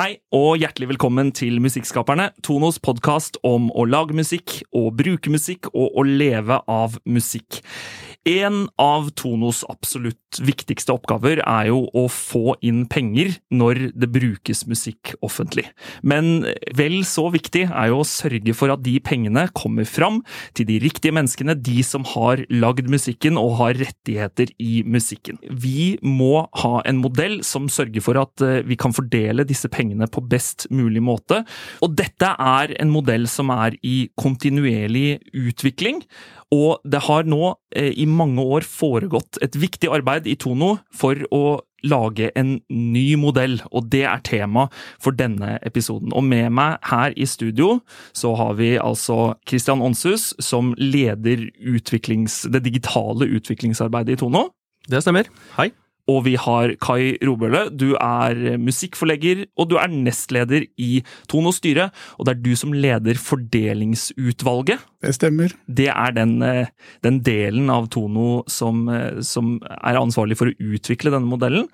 Hei og hjertelig velkommen til Musikkskaperne, Tonos podkast om å lage musikk, å bruke musikk og å leve av musikk. En av Tonos absolutt viktigste oppgaver er jo å få inn penger når det brukes musikk offentlig. Men vel så viktig er jo å sørge for at de pengene kommer fram til de riktige menneskene, de som har lagd musikken og har rettigheter i musikken. Vi må ha en modell som sørger for at eh, vi kan fordele disse pengene på best mulig måte. Og dette er en modell som er i kontinuerlig utvikling. Og det har nå eh, i mange år foregått et viktig arbeid i Tono for å lage en ny modell, og det er tema for denne episoden. Og med meg her i studio så har vi altså Christian Aanshus, som leder det digitale utviklingsarbeidet i Tono. Det stemmer. Hei. Og vi har Kai Robølle. Du er musikkforlegger, og du er nestleder i Tonos styre. Og det er du som leder Fordelingsutvalget. Det stemmer. Det er den, eh, den delen av Tono som, eh, som, er ansvarlig for å utvikle denne modellen.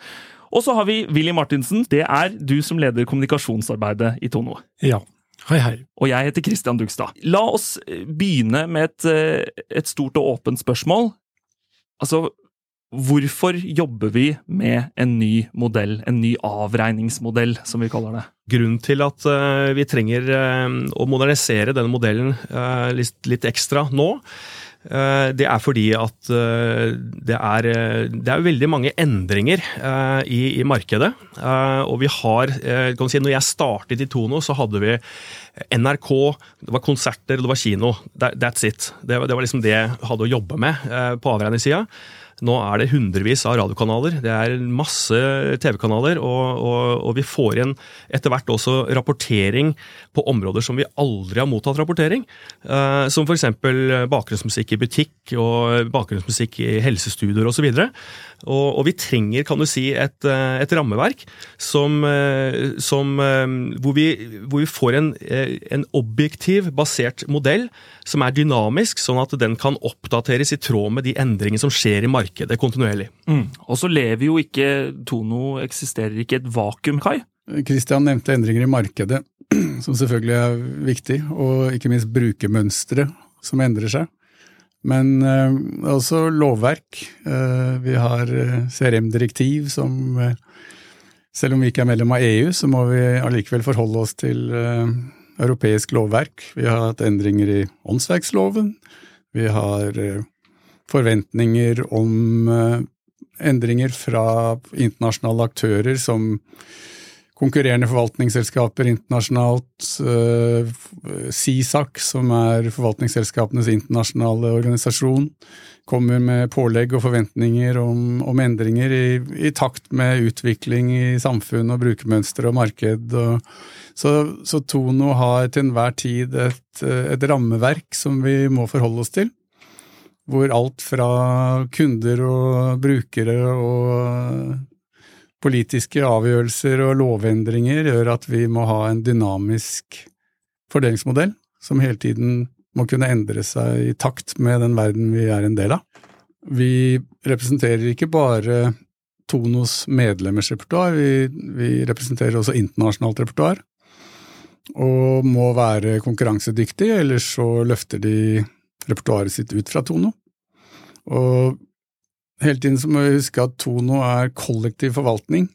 Og så har vi Willy Martinsen. Det er du som leder kommunikasjonsarbeidet i Tono. Ja. Hei, hei. Og jeg heter Christian Dugstad. La oss begynne med et, et stort og åpent spørsmål. Altså, Hvorfor jobber vi med en ny modell, en ny avregningsmodell, som vi kaller det? Grunnen til at uh, vi trenger uh, å modernisere denne modellen uh, litt, ekstra nå, det er fordi at det er, det er veldig mange endringer i, i markedet. Og vi har si, Når jeg startet i Tono, så hadde vi NRK, det var konserter det var kino. That's it. Det, det var liksom det jeg hadde å jobbe med på avregningssida. Nå er det hundrevis av radiokanaler, det er masse TV-kanaler, og, og, og, vi får igjen etter hvert også rapportering på områder som vi aldri har mottatt rapportering. Uh, som f.eks. bakgrunnsmusikk i butikk og bakgrunnsmusikk i helsestudioer osv. Og, og vi trenger kan du si, et, eh, et rammeverk som, eh, som, hvor, vi, hvor, vi, får en, en objektiv basert modell som er dynamisk, sånn at den kan oppdateres i tråd med de endringene som skjer i markedet markedet kontinuerlig. Mm. Og så lever jo ikke Tono eksisterer ikke et vakuum, Kai? Kristian nevnte endringer i markedet, som selvfølgelig er viktig, og ikke minst brukermønstre som endrer seg. Men uh, også lovverk. Uh, vi har uh, CRM-direktiv som Selv om vi ikke er medlem av EU, så må vi allikevel forholde oss til europeisk lovverk. Vi har hatt endringer i åndsverksloven. Vi har forventninger om eh, endringer fra internasjonale aktører som konkurrerende forvaltningsselskaper internasjonalt, CISAC, eh, som er forvaltningsselskapenes internasjonale organisasjon, kommer med pålegg og forventninger om, om endringer i, i, takt med utvikling i samfunn og brukermønster og marked. Og, så, så, Tono har til enhver tid et, et rammeverk som vi må forholde oss til hvor alt fra kunder og brukere og politiske avgjørelser og lovendringer gjør at vi må ha en dynamisk fordelingsmodell som hele tiden må kunne endre seg i takt med den verden vi er en del av. Vi representerer ikke bare Tonos medlemmers repertoar, vi, vi representerer også internasjonalt repertoar. Og må være konkurransedyktig, ellers så løfter de repertoaret sitt ut fra Tono. Og hele tiden så må vi huske at Tono er kollektiv forvaltning.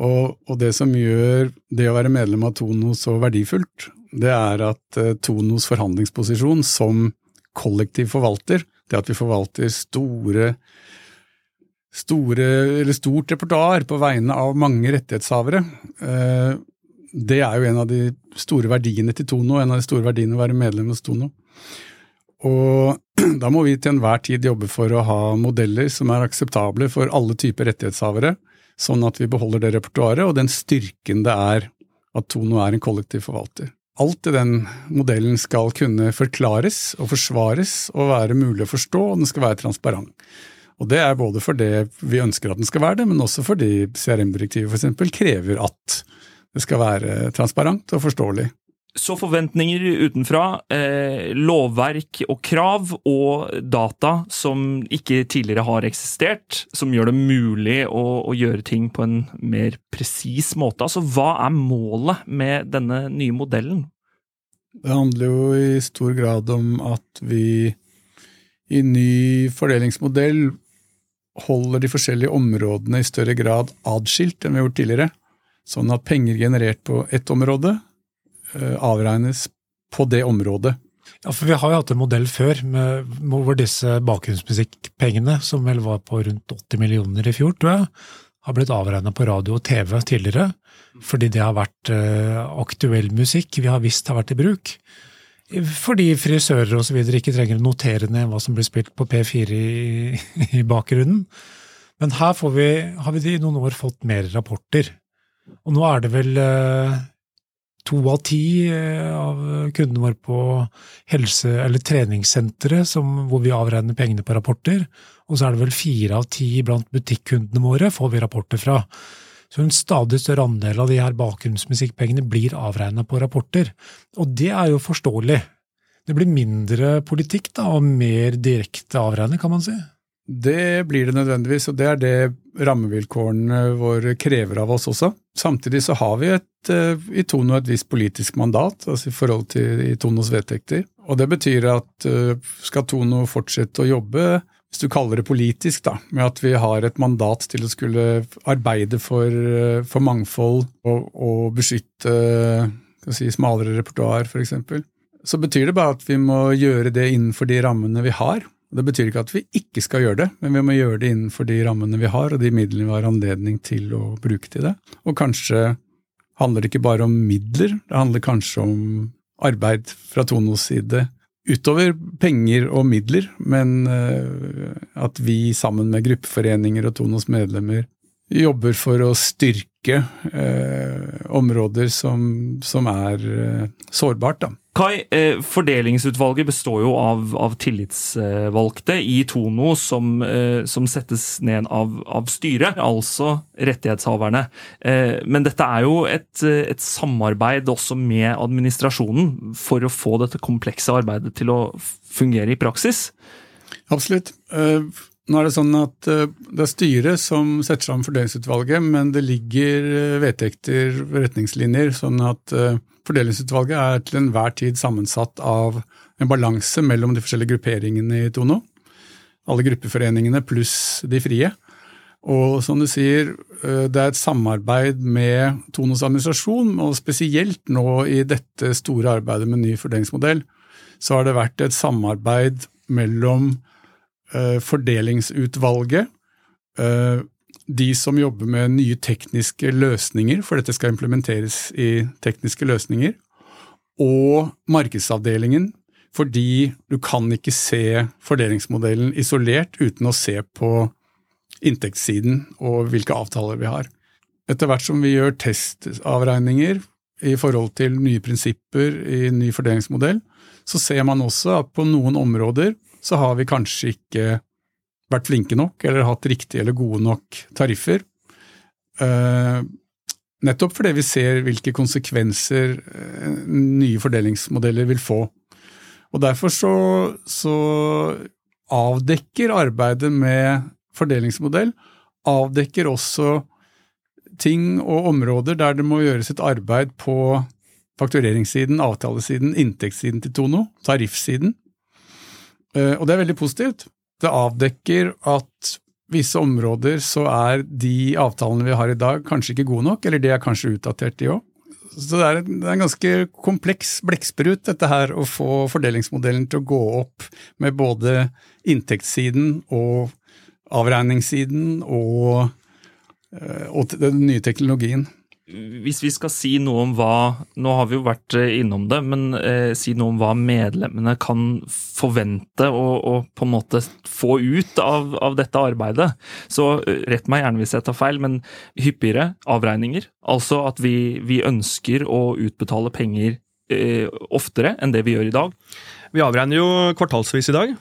Og, og, det som gjør det å være medlem av Tono så verdifullt, det er at uh, Tonos forhandlingsposisjon som kollektiv forvalter, det at vi forvalter store store, eller stort repertoar på vegne av mange rettighetshavere, uh, det er jo en av de store verdiene til Tono, en av de store verdiene å være medlem hos Tono. Og da må vi til enhver tid jobbe for å ha modeller som er akseptable for alle typer rettighetshavere, sånn at vi beholder det repertoaret og den styrken det er at Tono er en kollektiv forvalter. Alt i den modellen skal kunne forklares og forsvares og være mulig å forstå, og den skal være transparent. Og Det er både fordi vi ønsker at den skal være det, men også fordi CRM-direktivet f.eks. krever at det skal være transparent og forståelig. Så forventninger utenfra, eh, lovverk og krav og data som ikke tidligere har eksistert, som gjør det mulig å, å gjøre ting på en mer presis måte. Altså, hva er målet med denne nye modellen? Det handler jo i stor grad om at vi i ny fordelingsmodell holder de forskjellige områdene i større grad adskilt enn vi har gjort tidligere. Sånn at penger generert på ett område avregnes på det området. Ja, for Vi har jo hatt en modell før med, hvor disse bakgrunnsmusikkpengene, som vel var på rundt 80 millioner i fjor, tror jeg, har blitt avregna på radio og TV tidligere. Fordi det har vært uh, aktuell musikk vi har visst har vært i bruk. Fordi frisører osv. ikke trenger å notere ned hva som blir spilt på P4 i, i bakgrunnen. Men her vi, har vi i noen år fått mer rapporter. Og nå er det vel uh, to av ti eh, av kundene våre på helse- eller treningssentre hvor vi avregner pengene på rapporter, og så er det vel fire av ti blant butikkundene våre får vi rapporter fra. Så en stadig større andel av de her bakgrunnsmusikkpengene blir avregna på rapporter, og det er jo forståelig. Det blir mindre politikk da, og mer direkte avregning, kan man si. Det blir det nødvendigvis, og det er det rammevilkårene våre krever av oss også. Samtidig så har vi et, eh, i Tono et visst politisk mandat, altså i forhold til i Tonos vedtekter. Og det betyr at eh, skal Tono fortsette å jobbe, hvis du kaller det politisk, da, med at vi har et mandat til å skulle arbeide for, eh, for mangfold og, og beskytte si, smalere repertoar, f.eks., så betyr det bare at vi må gjøre det innenfor de rammene vi har. Det betyr ikke at vi ikke skal gjøre det, men vi må gjøre det innenfor de rammene vi har, og de midlene vi har anledning til å bruke til det. Og kanskje handler det ikke bare om midler, det handler kanskje om arbeid fra Tonos side utover penger og midler, men eh, at vi sammen med gruppeforeninger og Tonos medlemmer jobber for å styrke eh, områder som, som er eh, sårbart. Da. Kai, eh, Fordelingsutvalget består jo av, av tillitsvalgte i Tono som, eh, som settes ned av, av, styret, altså rettighetshaverne. Eh, men dette er jo et, et, samarbeid også med administrasjonen for å få dette komplekse arbeidet til å fungere i praksis? Absolutt. Nå er det sånn at det er styret som setter sammen fordelingsutvalget, men det ligger vedtekter, retningslinjer, sånn at Fordelingsutvalget er til enhver tid sammensatt av en balanse mellom de forskjellige grupperingene i Tono. Alle gruppeforeningene pluss de frie. Og som du sier, eh, det er et samarbeid med Tonos administrasjon, og spesielt nå i dette store arbeidet med ny fordelingsmodell, så har det vært et samarbeid mellom eh, fordelingsutvalget, eh, de som jobber med nye tekniske løsninger, for dette skal implementeres i tekniske løsninger, og markedsavdelingen, fordi du kan ikke se fordelingsmodellen isolert uten å se på inntektssiden og hvilke avtaler vi har. Etter hvert som vi gjør testavregninger i forhold til nye prinsipper i ny fordelingsmodell, så ser man også at på noen områder så har vi kanskje ikke vært flinke nok eller hatt riktige eller gode nok tariffer. Uh, nettopp fordi vi ser hvilke konsekvenser uh, nye fordelingsmodeller vil få. Og Derfor så, så avdekker arbeidet med fordelingsmodell avdekker også ting og områder der det må gjøres et arbeid på faktureringssiden, avtalesiden, inntektssiden til Tono, tariffsiden. Eh, og det er veldig positivt. Det avdekker at visse områder så er de avtalene vi har i dag kanskje ikke gode nok, eller de er kanskje utdatert de òg. Så det er, en, ganske kompleks blekksprut, dette her, å få fordelingsmodellen til å gå opp med både inntektssiden og avregningssiden og, eh, og den nye teknologien hvis vi skal si noe om hva Nå har vi jo vært eh, innom det, men eh, si noe om hva medlemmene kan forvente og, og på en måte få ut av, av, dette arbeidet. Så eh, rett meg gjerne hvis jeg tar feil, men hyppigere avregninger. Altså at vi, vi ønsker å utbetale penger eh, oftere enn det vi gjør i dag. Vi avregner jo kvartalsvis i dag.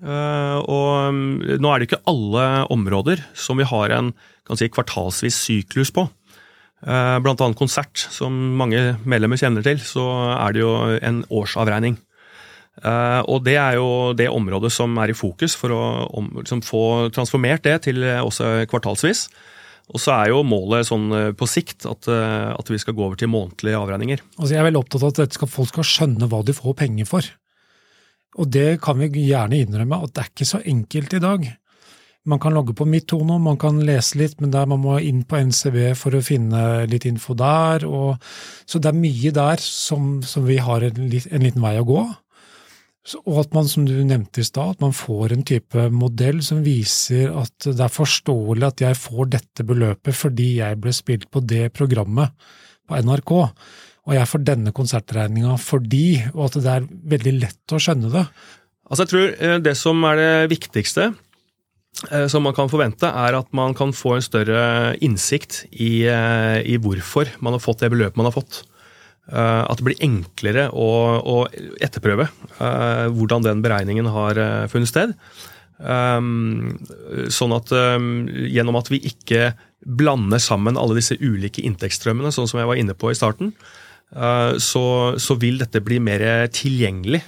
Uh, og um, nå er det ikke alle områder som vi har en si, kvartalsvis syklus på. Blant annet konsert, som mange medlemmer kjenner til, så er det jo en årsavregning. Og det er jo det området som er i fokus for å liksom få transformert det til også kvartalsvis. Og så er jo målet sånn eh, på sikt at, eh, at, vi skal gå over til månedlige avregninger. Altså jeg er veldig opptatt av at skal, folk skal skjønne hva de får penger for. Og det kan vi gjerne innrømme at det er ikke så enkelt i dag. Man kan logge på Mittono, man kan lese litt, men der man må inn på NCB for å finne litt info der. Og, så det er mye der som, som vi har en, en liten vei å gå. Og at man, som du nevnte i stad, at man får en type modell som viser at det er forståelig at jeg får dette beløpet fordi jeg ble spilt på det programmet på NRK, og jeg får denne konsertregninga fordi, og at det er veldig lett å skjønne det. Altså jeg tror eh, Det som er det viktigste som man kan forvente, er at man kan få en større innsikt i, eh, i hvorfor man har fått det beløpet man har fått. Eh, at det blir enklere å, å etterprøve hvordan den beregningen har funnet sted. Sånn at gjennom at vi ikke blander sammen alle disse ulike inntektsstrømmene, sånn som jeg var inne på i starten, så, så, vil dette bli mer tilgjengelig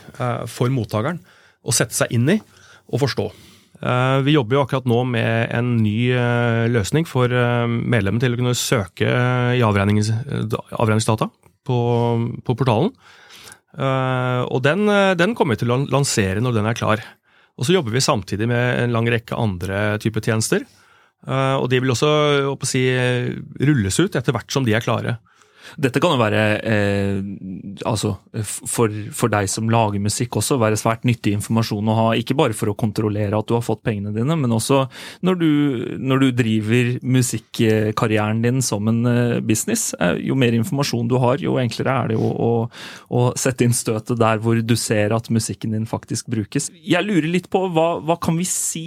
for mottakeren å sette seg inn i og forstå. Vi jobber jo akkurat nå med en ny løsning for medlemmene til å kunne søke i avregningsdata på, på portalen. Og den, eh, den, kommer vi til å lansere når den er klar. Og så jobber vi samtidig med en lang rekke andre typer tjenester. Og de vil også si, rulles ut etter hvert som de er klare. Dette kan jo være, eh, altså for, for, deg som lager musikk også, være svært nyttig informasjon å ha. Ikke bare for å kontrollere at du har fått pengene dine, men også når du, når du driver musikkarrieren din som en eh, business. Eh, jo mer informasjon du har, jo enklere er det jo å, å sette inn støtet der hvor du ser at musikken din faktisk brukes. Jeg lurer litt på hva, hva kan vi si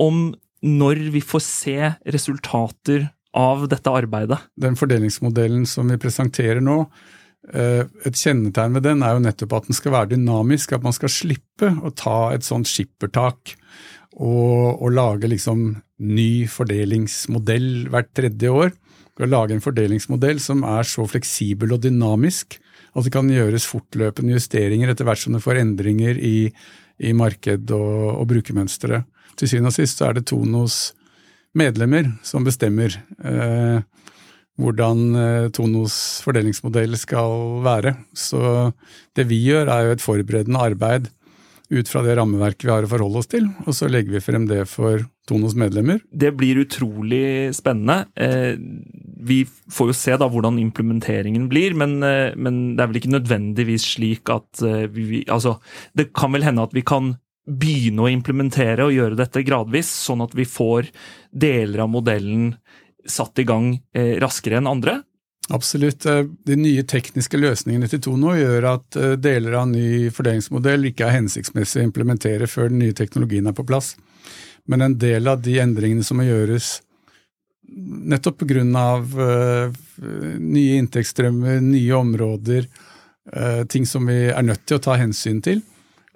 om når vi får se resultater av dette arbeidet. Den fordelingsmodellen som vi presenterer nå, eh, et kjennetegn ved den er jo nettopp at den skal være dynamisk, at man skal slippe å ta et sånt skippertak og, og lage liksom ny fordelingsmodell hvert tredje år. Å lage en fordelingsmodell som er så fleksibel og dynamisk at det kan gjøres fortløpende justeringer etter hvert som det får endringer i, i marked og, og brukermønstre. Til syvende og sist så er det Tonos medlemmer som bestemmer eh, hvordan eh, Tonos fordelingsmodell skal være. Så det vi gjør, er jo et forberedende arbeid ut fra det rammeverket vi har å forholde oss til, og så legger vi frem det for Tonos medlemmer. Det blir utrolig spennende. Eh, vi får jo se da hvordan implementeringen blir, men, eh, men det er vel ikke nødvendigvis slik at vi Altså, det kan vel hende at vi kan begynne å implementere og gjøre dette gradvis, sånn at vi får deler av modellen satt i gang eh, raskere enn andre? Absolutt. Eh, de nye tekniske løsningene til Tono gjør at eh, deler av ny fordelingsmodell ikke er hensiktsmessig å implementere før den nye teknologien er på plass. Men en del av de endringene som må gjøres nettopp uh, nye inntektsstrømmer, nye områder, ting som vi er nødt til å ta hensyn til,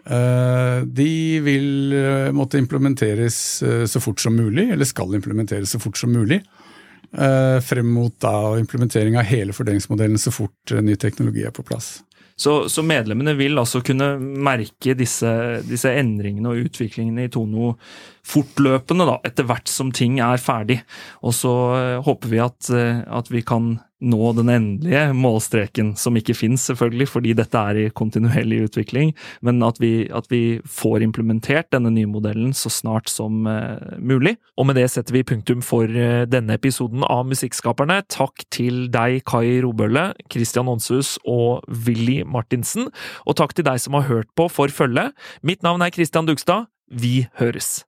de vil eh, måtte implementeres eh, så fort som mulig, eller skal implementeres så fort som mulig. Frem mot da implementering av hele fordelingsmodellen så fort ny teknologi er på plass. Så, så, medlemmene vil altså kunne merke disse, disse, endringene og utviklingene i Tono fortløpende, da, etter hvert som ting er ferdig. Og så håper vi at, at vi kan nå den endelige målstreken, som ikke fins, selvfølgelig, fordi dette er i kontinuerlig utvikling, men at vi, at vi, får implementert denne nye modellen så snart som uh, mulig. Og med det setter vi punktum for uh, denne episoden av Musikkskaperne. Takk til deg, Kai Robølle, Christian Aanshus og Willy Martinsen, og takk til deg som har hørt på for følget. Mitt navn er Christian Dugstad. Vi høres!